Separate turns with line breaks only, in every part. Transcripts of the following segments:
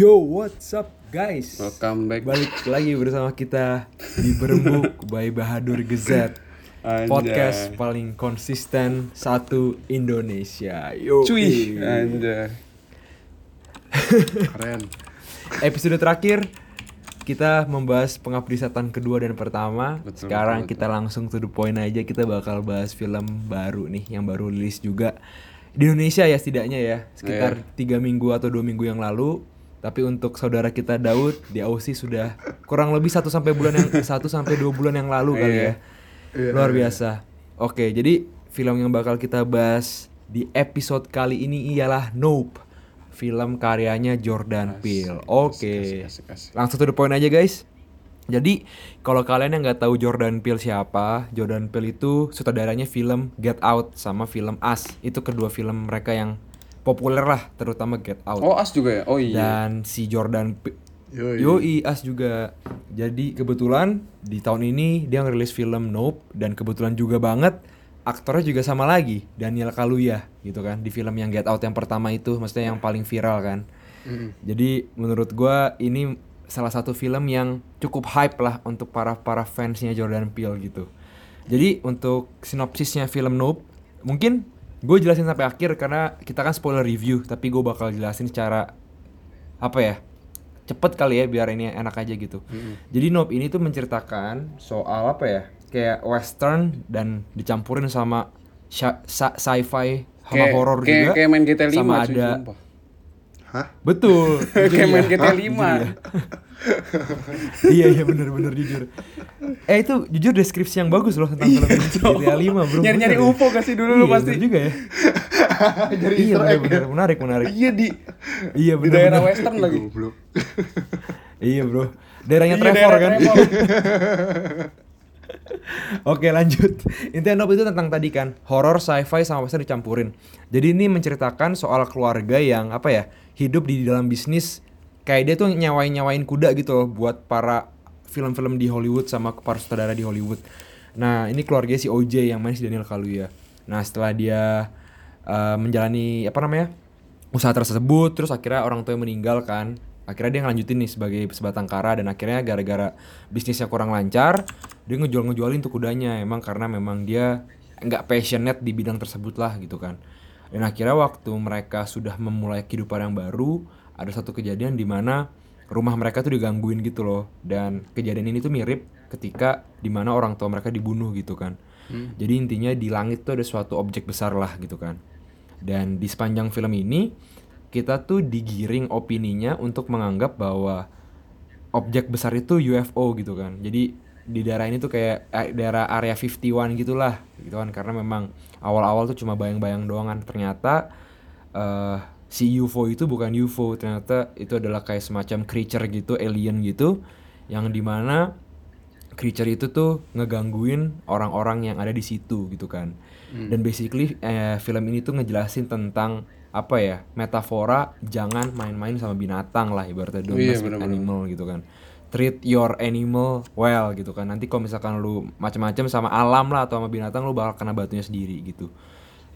Yo, what's up guys?
Welcome back.
Balik lagi bersama kita di Berembuk by Bahadur Gezet. Podcast paling konsisten satu Indonesia. Yo.
Cuy, anjay. Keren.
Episode terakhir kita membahas pengabdi setan kedua dan pertama.
Betul,
Sekarang
betul,
kita langsung to the point aja. Kita bakal bahas film baru nih yang baru rilis juga di Indonesia ya setidaknya ya sekitar
Iya.
tiga minggu atau dua minggu yang lalu. Tapi untuk saudara kita Daud di Aussie sudah kurang lebih satu sampai bulan yang satu sampai dua bulan yang lalu kali ya. Luar biasa. Oke, jadi film yang bakal kita bahas di episode kali ini ialah Nope. Film karyanya Jordan Peele. Oke.
asik, asik.
Langsung to the point aja guys. Jadi kalau kalian yang nggak tahu Jordan Peele siapa, Jordan Peele itu sutradaranya film Get Out sama film Us. Itu kedua film mereka yang populer lah, terutama Get Out.
Oh, As juga ya? Oh iya.
Dan si Jordan Pe-
Yoi.
Yoi As juga. Jadi kebetulan di tahun ini dia ngerilis film Nope dan kebetulan juga banget aktornya juga sama lagi Daniel Kaluuya gitu kan di film yang Get Out yang pertama itu maksudnya yang paling viral kan. Jadi menurut gua ini salah satu film yang cukup hype lah untuk para para fansnya Jordan Peele gitu. Jadi untuk sinopsisnya film Nope mungkin gue jelasin sampai akhir karena kita kan spoiler review tapi gue bakal jelasin secara apa ya cepet kali ya biar ini enak aja gitu. Jadi Nope ini tuh menceritakan soal apa ya kayak western dan dicampurin sama sci- sci- sci-fi sama horor juga.
kayak main GTA 5
sama ada.
Hah?
betul.
Kayak main
ya.
GTA 5.
iya iya bener jujur. Eh itu jujur deskripsi yang bagus loh tentang film ini. GTA 5 bro.
Nyari-nyari
ya.
UFO kasih dulu lu
Iya,
pasti.
bener juga ya.
Jadi
iya
Easter
bener, bener menarik menarik.
Iya di
Iya
di
bener.
daerah
bener.
western lagi.
Goblok.
Iya bro. Daerahnya
Iya,
Trevor
daerah
kan.
Trevor.
Oke lanjut. Intinya Nope itu tentang tadi kan horor, sci-fi sama western dicampurin. Jadi ini menceritakan soal keluarga yang apa ya hidup di dalam bisnis kayak dia tuh nyawain nyawain kuda gitu loh buat para film-film di Hollywood sama para sutradara di Hollywood. Nah ini keluarga si OJ yang main si Daniel Kaluuya. Nah setelah dia eh, menjalani apa namanya usaha tersebut terus akhirnya orang tua meninggal kan akhirnya dia ngelanjutin nih sebagai sebatang kara dan akhirnya gara-gara bisnisnya kurang lancar dia ngejual ngejualin tuh kudanya emang karena memang dia nggak passionate di bidang tersebut lah gitu kan dan akhirnya waktu mereka sudah memulai kehidupan yang baru ada satu kejadian di mana rumah mereka tuh digangguin gitu loh. Dan kejadian ini tuh mirip ketika di mana orang tua mereka dibunuh gitu kan. Jadi intinya di langit tuh ada suatu objek besar lah gitu kan. Dan di sepanjang film ini kita tuh digiring opininya untuk menganggap bahwa objek besar itu UFO gitu kan. Jadi di daerah ini tuh kayak eh, daerah area 51 gitulah gitu kan. Karena memang awal-awal tuh cuma bayang-bayang doang kan. Ternyata eh si UFO itu bukan UFO ternyata itu adalah kayak semacam creature gitu alien gitu yang di mana creature itu tuh ngegangguin orang-orang yang ada di situ gitu kan. Dan basically eh, film ini tuh ngejelasin tentang apa ya metafora jangan main-main sama binatang lah ibaratnya
Iya,
mess with
bener-bener.
animal gitu kan. Treat your animal well gitu kan. Nanti kalau misalkan lu macam-macam sama alam lah atau sama binatang lu bakal kena batunya sendiri gitu.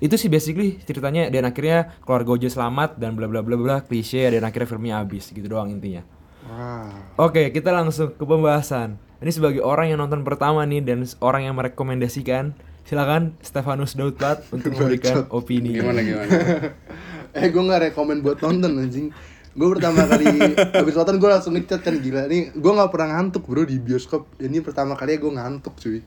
Itu sih basically ceritanya dan akhirnya keluarga Ojo selamat dan bla bla bla bla klise dan akhirnya filmnya habis gitu doang intinya.
Wow.
Oke, kita langsung ke pembahasan. Ini sebagai orang yang nonton pertama nih dan orang yang merekomendasikan, silakan Stefanus Daudplat untuk memberikan opini.
Gimana gimana?
Eh gue gak rekomen buat nonton anjing Gue pertama kali Abis nonton gue langsung ngechat kan gila Nih gue gak pernah ngantuk bro di bioskop. Ini pertama kali gue ngantuk cuy.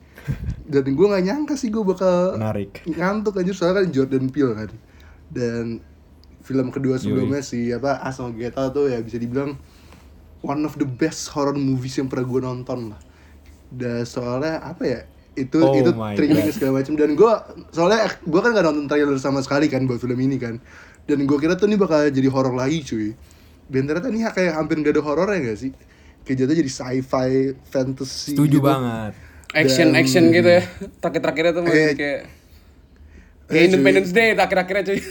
Dan gue gak nyangka sih gue bakal
Menarik.
Ngantuk aja soalnya kan Jordan Peele kan. Dan film kedua sebelumnya si apa As sama Get Out tuh ya bisa dibilang one of the best horror movies yang pernah gue nonton lah. Dan soalnya apa ya itu
Oh
itu
God.
segala macam dan gue soalnya gue kan gak nonton trailer sama sekali kan buat film ini kan. Dan gue kira tuh ini bakal jadi horror lagi cuy dan ternyata ini kayak hampir gak ada horornya gak sih kayak jatuh jadi sci-fi fantasy
Setuju
gitu.
banget.
Action
Dan-
action gitu ya. Terakhir-terakhirnya tuh masih
Eh,
kayak
eh,
Kayak
cuy.
Independence Day akhir-akhirnya cuy.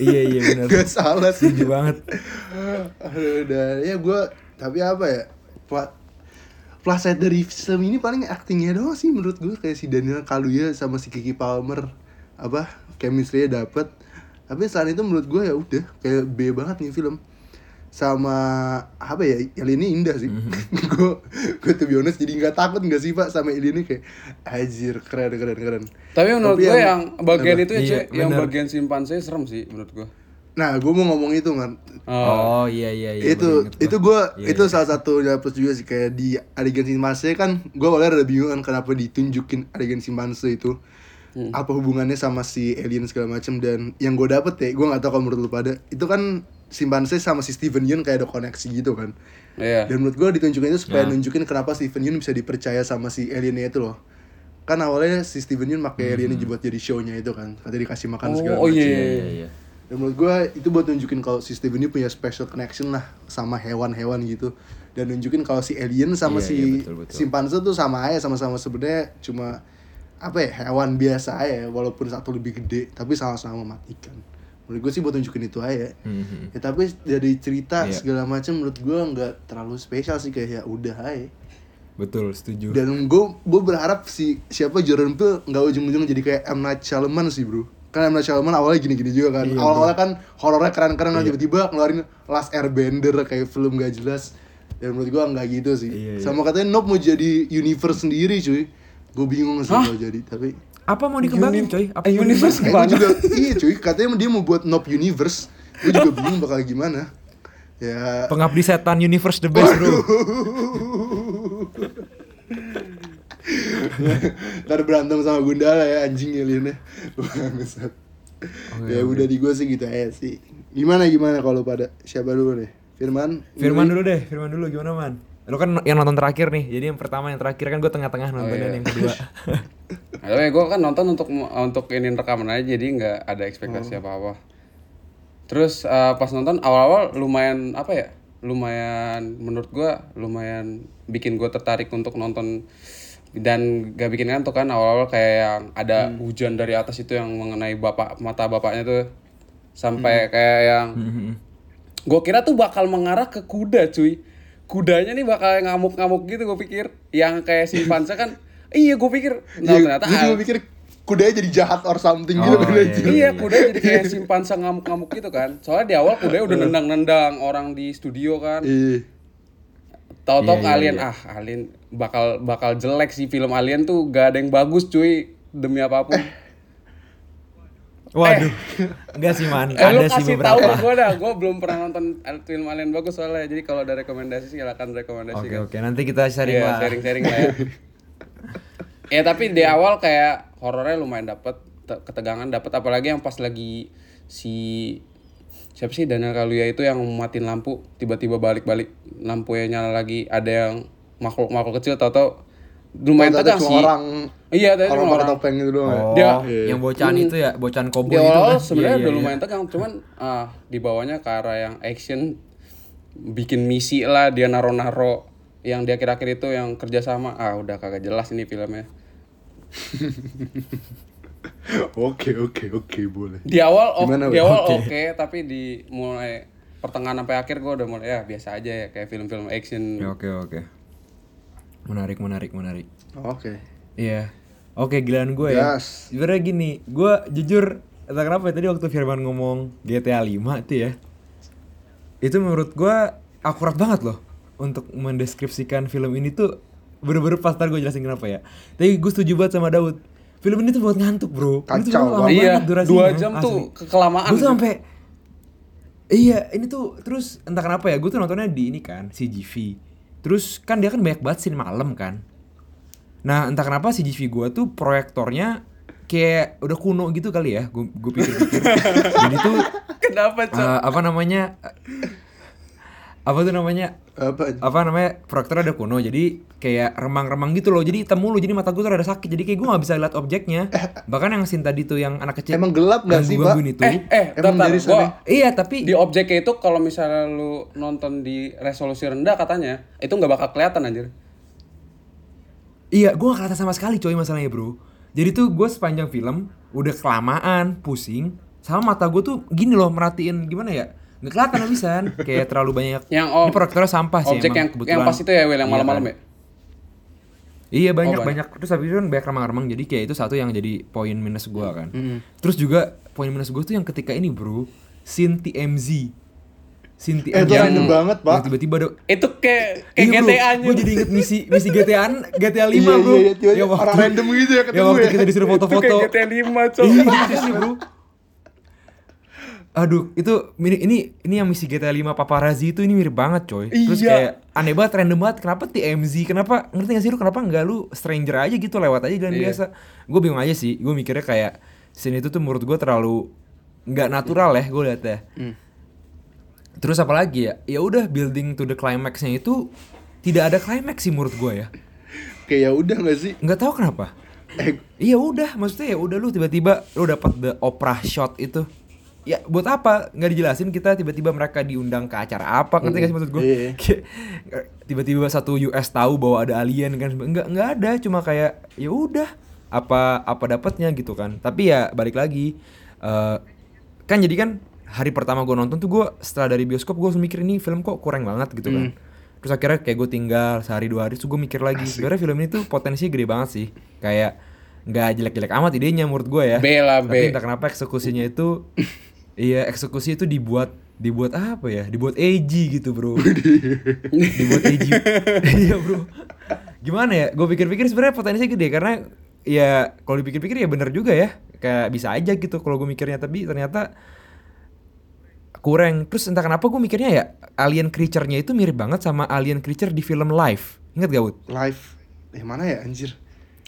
iya iya benar.
gak salah sih
Setuju banget.
Aduh, dan ya gue tapi apa ya pla plus side dari film ini paling actingnya doang sih menurut gue kayak si Daniel Kaluuya sama si Kiki Palmer apa chemistry-nya dapet tapi selain itu menurut gue ya udah kayak B banget nih film sama apa ya ini indah sih gue gue tuh honest jadi nggak takut nggak sih pak sama ini kayak anjir keren keren keren
Tapi menurut
Tapi
gue
yang-
yang, bagian
apa?
itu ya,
Iya,
yang
bener.
bagian simpanse serem sih menurut gue.
nah gue mau ngomong itu man
Oh, iya iya iya.
itu itu gue
Iya,
itu
iya.
salah satu plus juga sih kayak di adegan simpanse kan gue awalnya rada bingung kan kenapa ditunjukin adegan simpanse itu
Hmm.
apa hubungannya sama si alien segala macam dan yang gue dapet ya gue nggak tahu kalau menurut lu pada itu kan simpanse sama si Steven Yeun kayak ada koneksi gitu kan
Iya.
dan menurut gue ditunjukin itu supaya
Nah.
nunjukin kenapa Steven Yeun bisa dipercaya sama si aliennya itu loh kan awalnya si Steven Yeun pakai aliennya buat jadi show-nya itu kan katanya dikasih makan segala
Hmm. Oh, oh
macam
iya.
Iya iya iya.
dan menurut gue itu buat nunjukin kalau si Steven ini punya special connection lah sama hewan-hewan gitu dan nunjukin kalau si alien sama
Iya,
si
iya, betul, betul.
simpanse tuh sama aja sama-sama sebenarnya cuma apa ya hewan biasa aja walaupun satu lebih gede tapi sama-sama mematikan. Menurut gue sih buat nunjukin itu aja
Mhm.
ya tapi dari cerita
Iya.
segala macam menurut gue nggak terlalu spesial sih kayak ya udah aja.
Betul, setuju.
dan gue gue berharap si siapa Jordan Peele nggak ujung-ujung jadi kayak M. Night Shyamalan sih bro. Kan M. Night Shyamalan awalnya gini-gini juga kan.
Iya,
awal-awalnya kan horornya keren-keren kan tiba-tiba ngeluarin Last Airbender kayak film gak jelas. Dan menurut gue nggak gitu sih.
Iya, iya.
sama katanya Nope mau jadi universe sendiri cuy gue bingung sih kalau jadi tapi
Apa mau dikembangin, coy? Apa
Eh, universe gimana?
gue juga iya cuy katanya dia mau buat Nope Universe gue juga bingung bakal gimana ya
Pengabdi setan universe the best, Bro.
Ntar berantem sama Gundala ya anjing aliennya Bangsat Ya udah di gue sih gitu aja sih Gimana gimana kalau pada Siapa dulu nih? Firman?
Firman dulu deh, Firman dulu gimana, Man? Lo kan yang nonton terakhir nih. Jadi yang pertama yang terakhir kan gue tengah-tengah nontonnya
iya.
yang kedua.
Tapi gue kan nonton untuk untuk ini rekaman aja jadi nggak ada ekspektasi
Oh.
apa-apa. Terus eh, pas nonton awal-awal lumayan apa ya? Lumayan menurut gue lumayan bikin gue tertarik untuk nonton dan gak bikin ngantuk kan awal-awal kayak yang ada
Hmm.
hujan dari atas itu yang mengenai bapak mata bapaknya tuh
Hmm.
sampai kayak yang
Mhm.
gue kira tuh bakal mengarah ke kuda cuy kudanya nih bakal ngamuk-ngamuk gitu gue pikir yang kayak simpanse kan iya gue pikir nah,
Iya,
ternyata
gue juga mikir Kudanya jadi jahat or something gitu
Oh,
kan
iya,
anjing.
Iya, kuda jadi kayak simpanse ngamuk-ngamuk gitu kan. Soalnya di awal kuda udah nendang-nendang orang di studio kan.
Iya.
Tahu-tahu
Iya, iya,
alien
iya.
ah alien bakal bakal jelek sih film alien tuh gak ada yang bagus cuy demi apa pun.
Waduh. Enggak sih, Man.
Eh, lu
Ada sih
kasih tahu
beberapa.
gue dah, gue belum pernah nonton film alien bagus soalnya. Jadi kalau ada rekomendasi silakan rekomendasi
Oke,
kan.
oke. Nanti kita sharing
Iya,
lah.
sharing-sharing lah ya. ya tapi di awal kayak horornya lumayan dapet te- ketegangan dapet apalagi yang pas lagi si siapa sih Daniel Kaluuya itu yang matiin lampu tiba-tiba balik-balik lampunya nyala lagi ada yang makhluk makhluk kecil tau-tau lumayan tegang
cuma
sih
orang
iya tadi
orang
orang
topeng gitu doang.
Oh,
Dia-
yang bocahan itu ya, bocahan
di
koboi itu kan.
sebenarnya
Iya,
udah
iya,
lumayan tegang cuman ah di bawahnya ke arah yang action bikin misi lah dia naro-naro yang dia akhir-akhir itu yang kerjasama ah udah kagak jelas ini filmnya
Oke, oke, oke, boleh.
di awal oke
Gimana,
di awal
Oke.
oke tapi di mulai pertengahan sampai akhir gue udah mulai ya biasa aja ya kayak film-film action
Oke, oke. Menarik, menarik, menarik.
Oke.
Iya. Oke, giliran gue ya.
Yes.
Sebenarnya gini, gue jujur entah kenapa ya, tadi waktu Firman ngomong GTA 5 itu ya. Itu menurut gue akurat banget loh untuk mendeskripsikan film ini tuh bener-bener pas ntar gue jelasin kenapa ya. Tapi gue setuju banget sama Daud. Film ini tuh buat ngantuk bro. Ini tuh
Kacau banget.
iya
durasinya,
dua jam tuh kekelamaan
Gue tuh sampai Iya, ini tuh terus entah kenapa ya, gue tuh nontonnya di ini kan, CGV. Terus kan dia kan banyak banget scene malam kan. Nah, entah kenapa CGV gue tuh proyektornya kayak udah kuno gitu kali ya, gue pikir-pikir. Jadi tuh
kenapa cok
eh, apa namanya? eh, apa tuh namanya?
Apa?
Apa namanya? Proyektornya udah kuno, jadi kayak remang-remang gitu loh. Jadi hitam mulu, jadi mata gue tuh ada sakit. Jadi kayak gue nggak bisa lihat objeknya. Bahkan yang scene tadi tuh yang anak kecil.
Emang gelap nggak sih, Pak?
itu.
eh eh
Emang dari sana?
Iya, tapi
di objeknya itu kalau misalnya lu nonton di resolusi rendah katanya itu nggak bakal kelihatan anjir
Iya, gue gak kelihatan sama sekali coy masalahnya bro Jadi tuh gue sepanjang film udah kelamaan, pusing Sama mata gue tuh gini loh merhatiin gimana ya Gak kelihatan habisan Kayak terlalu banyak
Yang oh,
Ini proyektornya sampah sih
objek
emang
yang
kebetulan
yang pas itu ya Will yang
Iya
malam-malam
kan.
ya
Iya banyak
Oh,
banyak. Terus habis itu kan banyak remang-remang jadi kayak itu satu yang jadi poin minus gua kan.
Mm.
Terus juga poin minus gua tuh yang ketika ini bro, scene TMZ. Scene
Eh, itu
TMZ
random banget, Pak.
Tiba-tiba ada
Itu kayak kayak
Iya.
GTA nya.
Gue jadi inget misi misi GTA GTA 5
Iya,
bro.
iya, iya, tiba-tiba
Ya,
orang random gitu ya ketemu
Ya waktu
ya.
kita disuruh
Itu
foto-foto.
kayak GTA 5, Cok.
Iya, gitu sih, bro. Aduh, itu ini ini yang misi GTA 5 paparazzi itu ini mirip banget, coy. Terus
Iya.
kayak aneh banget, random banget. Kenapa TMZ? Kenapa ngerti gak sih lu kenapa enggak lu stranger aja gitu lewat aja jalan
Iya.
biasa? Gue bingung aja sih. Gue mikirnya kayak scene itu tuh menurut gue terlalu nggak natural ya gue liatnya.
Hmm.
Terus apa lagi ya? Ya udah building to the climax-nya itu tidak ada climax sih menurut gue ya.
Kayak ya udah gak sih?
Nggak tahu kenapa.
Eh,
Iya udah, maksudnya ya udah lu tiba-tiba lu dapat the opera shot itu. Ya buat apa? Nggak dijelasin kita tiba-tiba mereka diundang ke acara apa? Ngerti gak sih maksud gue?
Iya.
tiba-tiba satu US tahu bahwa ada alien kan? Nggak nggak ada, cuma kayak ya udah apa apa dapatnya gitu kan. Tapi ya balik lagi eh, kan jadi kan hari pertama gue nonton tuh gue setelah dari bioskop gue mikir ini film kok kurang banget gitu kan. Terus akhirnya kayak gue tinggal sehari dua hari terus gue mikir lagi sebenarnya film ini tuh potensinya gede banget sih. Kayak nggak jelek-jelek amat idenya menurut gue ya.
B lah, B.
Tapi entah kenapa eksekusinya itu iya eksekusi itu dibuat dibuat apa ya? Dibuat edgy gitu, Bro. dibuat edgy. iya, Bro. Gimana ya? Gue pikir-pikir sebenarnya potensinya gede karena ya kalau dipikir-pikir ya bener juga ya. Kayak bisa aja gitu kalau gue mikirnya tapi ternyata kurang. Terus entah kenapa gue mikirnya ya alien creature-nya itu mirip banget sama alien creature di film Life. Ingat gak, Wood?
live. Eh mana ya anjir?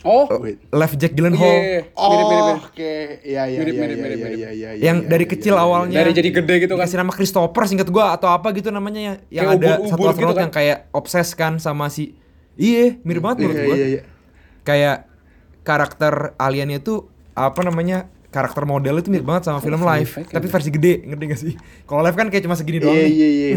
Oh,
Wait.
Life Jack
iya.
Gyllenhaal.
Oh,
Mirip-mirip.
oke. Iya, iya,
Mirip,
iya,
mirip,
iya,
mirip,
iya,
mirip.
iya, iya,
yang
iya,
dari
iya,
kecil
iya, iya.
awalnya
Dari jadi gede gitu kan.
dikasih nama Christopher singkat gua atau apa gitu namanya yang, yang
Kayak
ada satu
gitu
astronot
kan.
yang kayak obses kan sama si iya mirip banget menurut
Iya,
gua
iya, iya.
kayak karakter aliennya itu apa namanya karakter model itu mirip banget sama film live
effect
tapi versi gede ngerti gak sih kalau live kan kayak cuma segini doang
Iya, iya, iya.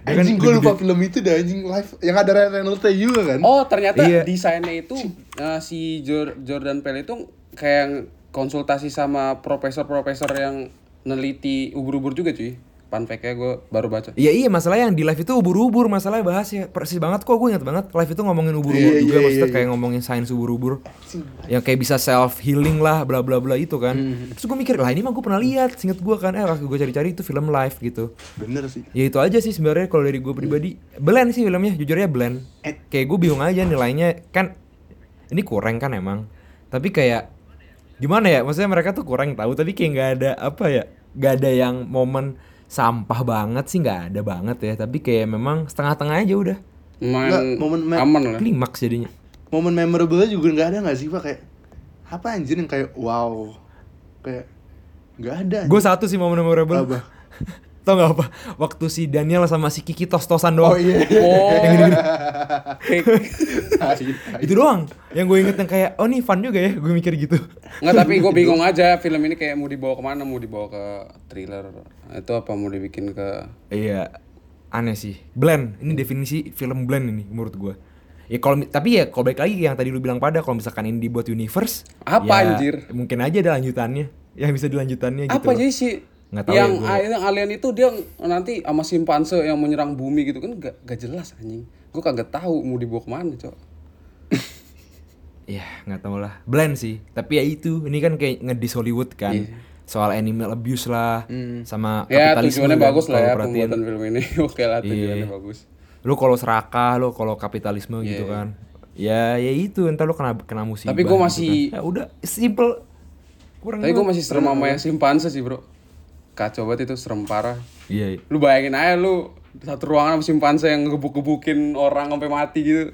Dia kan
Anjing gue lupa film itu dah anjing live yang ada Ryan Reynolds juga kan.
Oh, ternyata
Iya.
desainnya itu eh, si Jor- Jordan Peele itu kayak konsultasi sama profesor-profesor yang neliti ubur-ubur juga cuy. Fun fact-nya gue baru baca.
Iya iya masalah yang di live itu ubur-ubur masalahnya bahas ya. Persis banget kok gue ingat banget. Live itu ngomongin ubur-ubur
Iya,
juga
iya,
maksudnya
iya,
kayak ngomongin sains ubur-ubur. Yang kayak bisa self healing lah bla bla bla itu kan.
Hmm.
terus gue mikir lah ini mah gue pernah lihat singkat gue kan. Eh waktu gue cari-cari itu film live gitu.
Bener sih.
ya itu aja sih sebenarnya kalau dari gue pribadi. Blend sih filmnya jujurnya blend.
Eh.
kayak gue bingung aja nilainya. Kan ini kurang kan emang. Tapi kayak gimana ya? Maksudnya mereka tuh kurang tahu tapi kayak nggak ada apa ya? Nggak ada yang momen sampah banget sih nggak ada banget ya tapi kayak memang setengah-tengah aja udah
Main
momen me-
aman lah.
klimaks jadinya
Momen memorable juga nggak ada nggak sih pak kayak apa anjir yang kayak wow kayak nggak ada.
gue satu sih momen memorable
Apa?
tau nggak apa waktu si Daniel sama si Kiki tos-tosan doang
Oh iya.
Oh.
Yang gini-gini.
Kayak-
itu doang yang gue inget yang kayak oh nih fun juga ya gue mikir gitu
Nggak, tapi gue bingung aja film ini kayak mau dibawa ke mana, mau dibawa ke thriller itu apa mau dibikin ke
Iya, aneh sih. Blend, ini definisi film blend ini menurut gua. Ya kalau tapi ya kalau balik lagi yang tadi lu bilang pada kalau misalkan ini dibuat universe,
Apa,
ya
anjir?
Mungkin aja ada lanjutannya. Yang bisa dilanjutannya gitu.
apa jadi sih
Nggak tahu
yang,
ya
yang alien itu dia nanti sama simpanse yang menyerang bumi gitu kan gak, gak jelas anjing gue kagak tahu mau dibawa ke mana cok
Ya, nggak tahu lah. Blend sih. Tapi ya itu, ini kan kayak ngedis Hollywood kan.
Iya.
Soal animal abuse lah, sama
ya
kapitalisme.
tujuannya bagus lah ya
perhatiin.
pembuatan film ini oke lah tujuannya
Iya.
bagus
Lu kalau serakah, lu kalau kapitalisme
Iya,
gitu
iya.
kan. Ya, ya itu, entar lu kena kena musibah.
Tapi gua
gitu
masih-
kan. Ya udah, simple. Kurang
tapi gue masih serem sama yang simpanse sih bro kacau banget itu serem parah
Iya, iya.
lu bayangin aja lu satu ruangan sama simpanse yang ngebuk-gebukin orang sampai mati gitu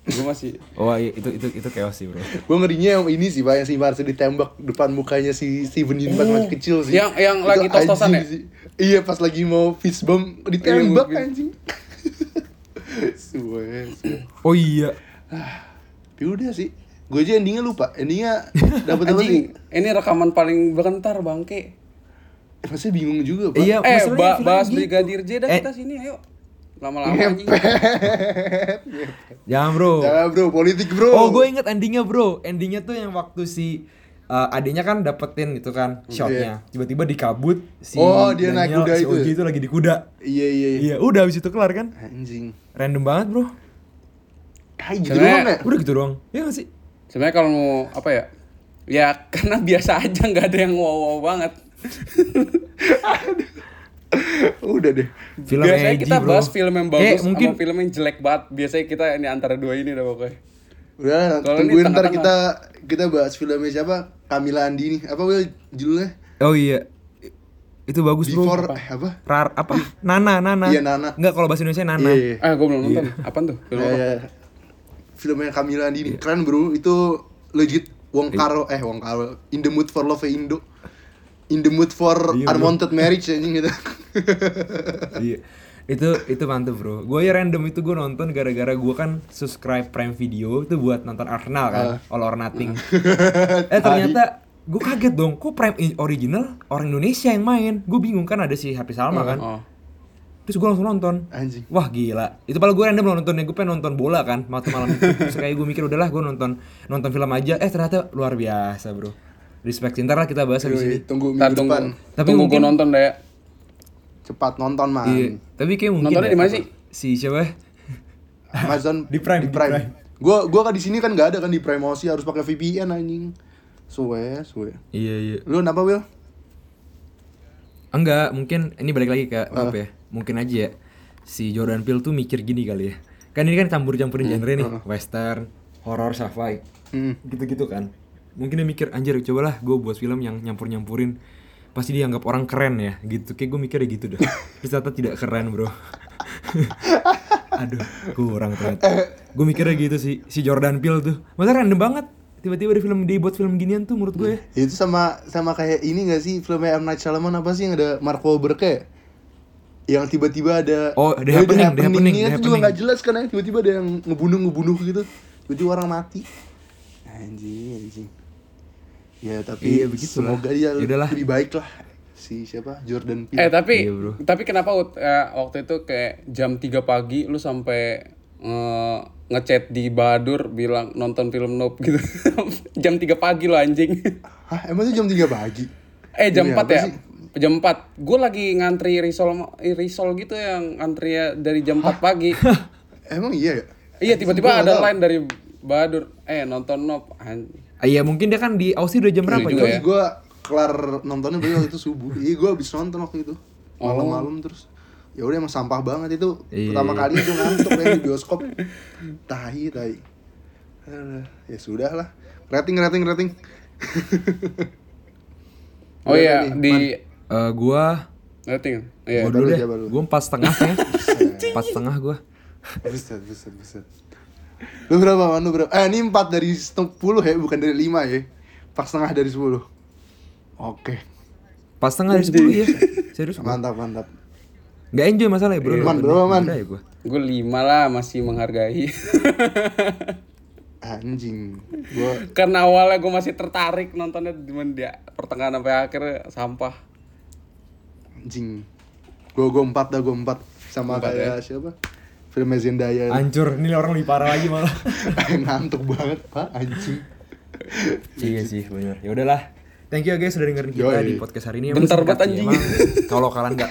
gue masih
Oh iya, itu itu itu chaos sih bro.
Gue ngerinya yang ini sih pak yang si ditembak depan mukanya si Steven Yeun pas masih kecil sih.
yang- yang
Itu
lagi tos-tosan ya?
sih. Iya pas lagi mau fist bump ditembak
Iya,
anjing. Suwe, suwe.
Oh iya.
Tapi udah sih. Gue aja endingnya lupa. Endingnya dapat apa sih?
ini rekaman paling bentar bangke
Pasti bingung juga pak.
Iya,
eh ba- bahas
gitu.
brigadir J dah
Eh.
kita sini ayo lama-lama anjing
Jangan bro.
Jangan bro, politik bro.
Oh, gue inget endingnya bro. Endingnya tuh yang waktu si uh, adiknya kan dapetin gitu kan shotnya. Tiba-tiba dikabut si
Oh, dia naik
Daniel,
kuda
si
itu
Oji
ya?
itu lagi di kuda.
Iya iya iya.
Iya, udah habis itu kelar kan.
Anjing.
Random banget bro.
Kayak gitu doang ya.
Udah gitu doang. Ya gak sih?
Sebenarnya kalau mau apa ya? Ya karena biasa aja nggak ada yang wow wow banget.
Udah deh.
Film
Biasanya
edgy,
kita
bro.
bahas film yang
Kayak
bagus
mungkin
sama film yang jelek banget. Biasanya kita ini antara dua ini dah pokoknya.
Udah,
Kalau ini
tungguin ntar kita kita bahas filmnya siapa? Kamila Andini. Apa Will judulnya?
Oh iya. Itu bagus bro.
Before eh, apa?
Rar apa? Nana, Nana.
Iya, Nana.
Iya.
Enggak kalau bahasa Indonesia Nana.
Iya, iya.
Ah, gue belum nonton. Apaan tuh? Film apa?
Eh, filmnya Kamila Andini keren bro itu legit Wong Karo eh Wong Karo In the Mood for Love Indo In the Mood for
Iya, bro.
Unwanted Marriage anjing gitu
Iya. Itu itu mantep bro. Gue ya random itu gue nonton gara-gara gue kan subscribe Prime Video itu buat nonton Arsenal kan, All or Nothing. eh ternyata gue kaget dong, kok Prime original orang Indonesia yang main. Gue bingung kan ada si Happy Salma kan.
Oh.
Terus gue langsung nonton.
anjing
Wah gila. Itu padahal gue random loh nontonnya. Gue pengen nonton bola kan malam itu. Terus kayak gue mikir udahlah gue nonton nonton film aja. Eh ternyata luar biasa bro. Respect. Ntar lah kita bahas habis ini.
Tunggu
Ntar
minggu
tunggu.
depan
Tapi
tunggu
mungkin-
nonton deh ya.
cepat nonton man
Iya. Tapi kayak mungkin.
Nontonnya
ya,
di mana sih?
Si siapa?
Amazon
Di Prime, di Prime.
Gua gua kan di sini kan nggak ada kan di Prime Osi harus pakai VPN anjing. Suwe, suwe.
Iya iya.
Lu kenapa Will?
Enggak, mungkin ini balik lagi ke apa ya? Mungkin aja ya si Jordan Peele tuh mikir gini kali ya. Kan ini kan campur-campurin genre nih, western, horror, sci-fi.
Hmm.
Gitu-gitu kan. Mungkin dia mikir anjir cobalah gue buat film yang nyampur-nyampurin pasti dianggap orang keren ya gitu. Kayak gue mikirnya gitu dah. Ternyata tidak keren, Bro. Aduh, kurang ternyata. Gue mikirnya gitu sih si Jordan Peele tuh. Masa random banget. Tiba-tiba ada film dia buat film ginian tuh menurut gue ya.
Itu sama sama kayak ini gak sih filmnya M Night Shyamalan apa sih yang ada Mark Wahlberg ya? Yang tiba-tiba ada
Oh, The
Eh,
Happening, The Happening,
Happening-nya
The
itu juga
Happening.
nggak jelas kan ya tiba-tiba ada yang ngebunuh ngebunuh gitu tiba-tiba orang mati anjing anjing ya tapi
Iya, begitulah.
semoga dia
Yaudahlah.
lebih baik lah si siapa Jordan Peele
Eh tapi
Iya, bro.
tapi kenapa Ut, eh, waktu itu kayak jam 3 pagi lu sampai nge- ngechat di Badur bilang nonton film Nope gitu. jam 3 pagi lo anjing.
Hah, emang itu jam 3 pagi
eh jam
Ini
4
apa
ya?
sih?
Jam 4. Gue lagi ngantri risol risol gitu yang antri dari jam 4 pagi.
emang iya ya
iya tiba-tiba ada
tahu.
line dari Badur, eh nonton Nope. Anjing.
Ah, Iya mungkin dia kan di Aussie udah jam berapa
juga
ya?
gue kelar nontonnya baru waktu itu subuh. Iya gue habis nonton waktu itu malam-malam terus. Ya udah emang sampah banget itu.
Iya.
Pertama kali gue ngantuk ya di bioskop. Tahi tahi. Ya sudah lah. Rating rating rating.
Oh iya di
Eh, gua
rating. Iya.
gua dulu
lu
deh. Gua empat setengah ya. Empat setengah gua.
Buset buset buset. Lu berapa man? Lu berapa? Eh ini 4 dari 10 ya bukan dari 5 ya. Pas setengah dari 10. Oke.
Empat setengah dari sepuluh ya. Serius.
Mantap mantap.
Nggak enjoy masalah ya bro.
Man,
nontonnya.
berapa, Man?
Ya gua.
Gue 5 lah masih menghargai.
Anjing. Gua
Karena awalnya gue masih tertarik nontonnya cuman dia pertengahan sampai akhir sampah.
anjing. Gua gua 4 dah gua 4 sama
Empat
kayak siapa? Filmnya Zendaya.
Hancur. Ini orang lebih parah lagi malah.
ngantuk banget pak anjing
iya sih benar. Ya udahlah. Thank you ya guys sudah dengerin kita
Yoi.
di podcast hari ini.
Bentar banget, anjing.
Kalau kalian nggak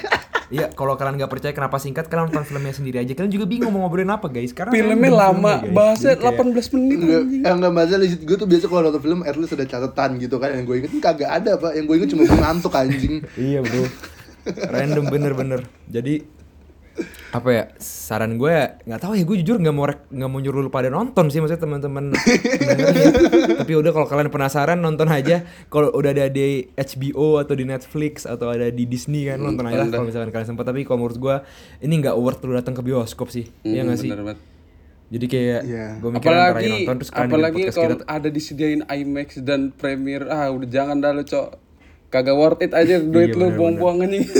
Iya, kalau kalian nggak percaya kenapa singkat, kalian nonton filmnya sendiri aja. Kalian juga bingung mau ngobrolin apa, guys. Karena
Filmnya lama,
filmnya, guys.
bahasnya
Jadi kayak-
18 menit
Enggak,
anjing.
yang enggak masalah legit gue tuh biasa kalau nonton film at least ada catatan gitu kan yang gue inget kagak ada pak yang gue inget cuma gue ngantuk anjing
Iya bro Random bener-bener Jadi apa ya saran gue ya nggak tahu ya gue jujur nggak mau rek- nggak mau nyuruh lu pada nonton sih maksudnya teman-teman dengerin. tapi udah kalau kalian penasaran nonton aja. Kalau udah ada di HBO atau di Netflix atau ada di Disney kan nonton aja kalau misalkan kalian sempat tapi kalau menurut gue ini nggak worth lu datang ke bioskop sih. Iya nggak sih?
Hmm, banget.
jadi kayak
Iya.
gue mikir
Apalagi
nonton terus
apalagi kalau
kita
ada disediain IMAX dan Premiere ah udah jangan dah lu cok. Kagak worth it aja duit
Iya,
lu buang-buang anjing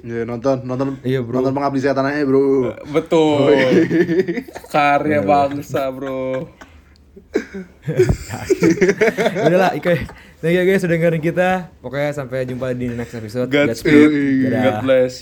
ya nonton nonton
Iya, bro.
nonton pengabdi setan aja bro
betul karya bangsa bro
Udah lah, Ike. Thank you guys sudah dengerin kita. Pokoknya sampai jumpa di next episode.
Godspeed
Godspeed. Dadah.
God bless